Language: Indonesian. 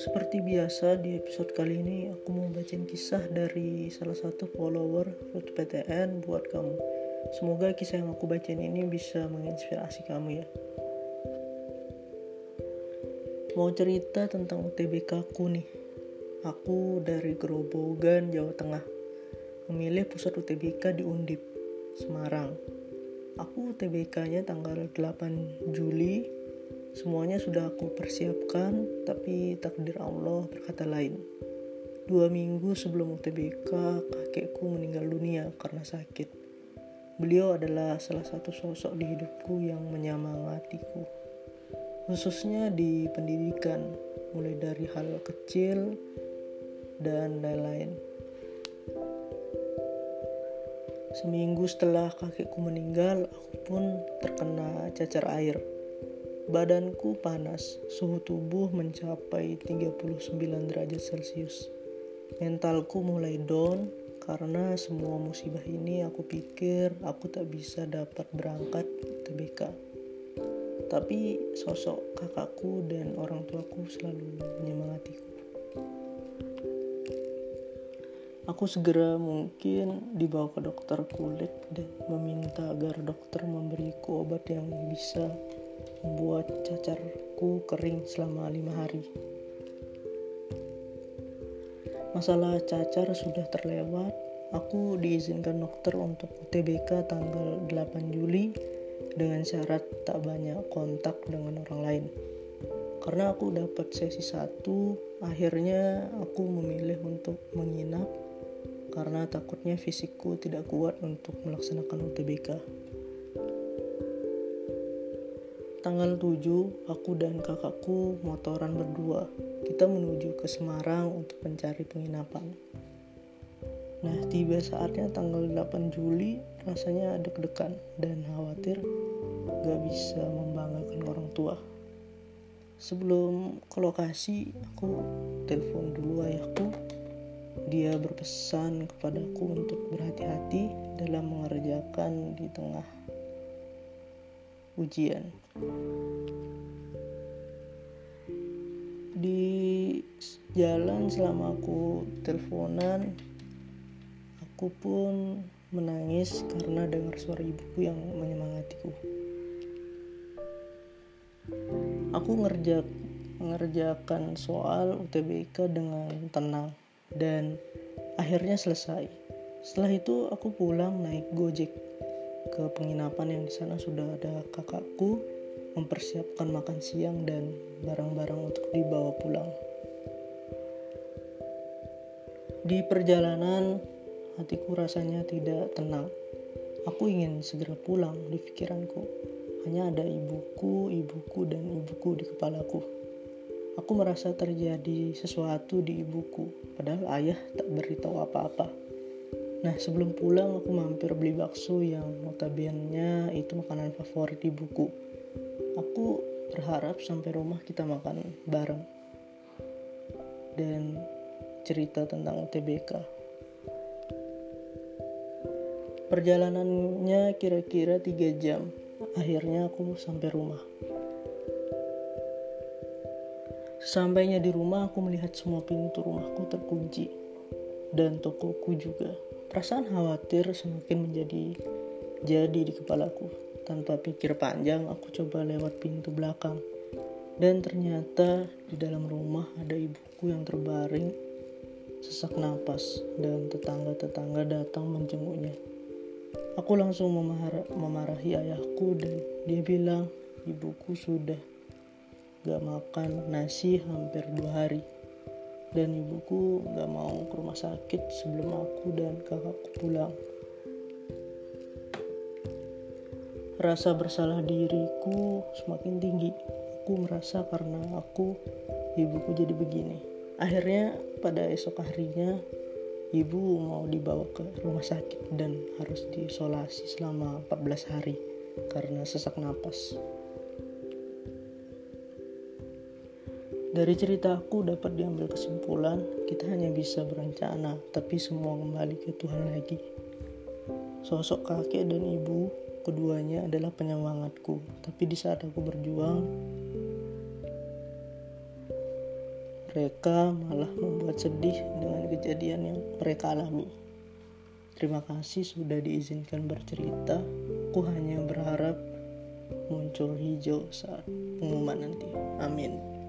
Seperti biasa di episode kali ini aku mau bacain kisah dari salah satu follower Ruth PTN buat kamu. Semoga kisah yang aku bacain ini bisa menginspirasi kamu ya. Mau cerita tentang UTBK aku nih. Aku dari Grobogan, Jawa Tengah. Memilih pusat UTBK di Undip, Semarang. Aku UTBK-nya tanggal 8 Juli Semuanya sudah aku persiapkan, tapi takdir Allah berkata lain. Dua minggu sebelum UTBK, kakekku meninggal dunia karena sakit. Beliau adalah salah satu sosok di hidupku yang menyemangatiku, khususnya di pendidikan, mulai dari hal kecil dan lain-lain. Seminggu setelah kakekku meninggal, aku pun terkena cacar air. Badanku panas, suhu tubuh mencapai 39 derajat Celcius. Mentalku mulai down karena semua musibah ini aku pikir aku tak bisa dapat berangkat TBK. Tapi sosok kakakku dan orang tuaku selalu menyemangatiku. Aku segera mungkin dibawa ke dokter kulit dan meminta agar dokter memberiku obat yang bisa membuat cacarku kering selama lima hari. Masalah cacar sudah terlewat, aku diizinkan dokter untuk UTBK tanggal 8 Juli dengan syarat tak banyak kontak dengan orang lain. Karena aku dapat sesi satu, akhirnya aku memilih untuk menginap karena takutnya fisikku tidak kuat untuk melaksanakan UTBK. Tanggal 7, aku dan kakakku motoran berdua. Kita menuju ke Semarang untuk mencari penginapan. Nah, tiba saatnya tanggal 8 Juli, rasanya deg-degan dan khawatir gak bisa membanggakan orang tua. Sebelum ke lokasi, aku telepon dulu ayahku. Dia berpesan kepadaku untuk berhati-hati dalam mengerjakan di tengah ujian. Di jalan selama aku teleponan, aku pun menangis karena dengar suara ibuku yang menyemangatiku. Aku ngerjak mengerjakan soal UTBK dengan tenang dan akhirnya selesai. Setelah itu aku pulang naik Gojek ke penginapan yang di sana sudah ada kakakku mempersiapkan makan siang dan barang-barang untuk dibawa pulang. Di perjalanan, hatiku rasanya tidak tenang. Aku ingin segera pulang di pikiranku. Hanya ada ibuku, ibuku, dan ibuku di kepalaku. Aku merasa terjadi sesuatu di ibuku, padahal ayah tak beritahu apa-apa. Nah sebelum pulang aku mampir beli bakso yang notabene itu makanan favorit di buku. Aku berharap sampai rumah kita makan bareng dan cerita tentang UTBK. Perjalanannya kira-kira 3 jam. Akhirnya aku sampai rumah. Sampainya di rumah aku melihat semua pintu rumahku terkunci dan tokoku juga. Perasaan khawatir semakin menjadi jadi di kepalaku. Tanpa pikir panjang, aku coba lewat pintu belakang. Dan ternyata di dalam rumah ada ibuku yang terbaring sesak napas dan tetangga-tetangga datang menjenguknya. Aku langsung memar memarahi ayahku dan dia bilang ibuku sudah gak makan nasi hampir dua hari dan ibuku gak mau ke rumah sakit sebelum aku dan kakakku pulang. Rasa bersalah diriku semakin tinggi. Aku merasa karena aku ibuku jadi begini. Akhirnya pada esok harinya ibu mau dibawa ke rumah sakit dan harus diisolasi selama 14 hari karena sesak napas. Dari ceritaku dapat diambil kesimpulan, kita hanya bisa berencana, tapi semua kembali ke Tuhan lagi. Sosok kakek dan ibu, keduanya adalah penyemangatku, tapi di saat aku berjuang, mereka malah membuat sedih dengan kejadian yang mereka alami. Terima kasih sudah diizinkan bercerita. Aku hanya berharap muncul hijau saat pengumuman nanti. Amin.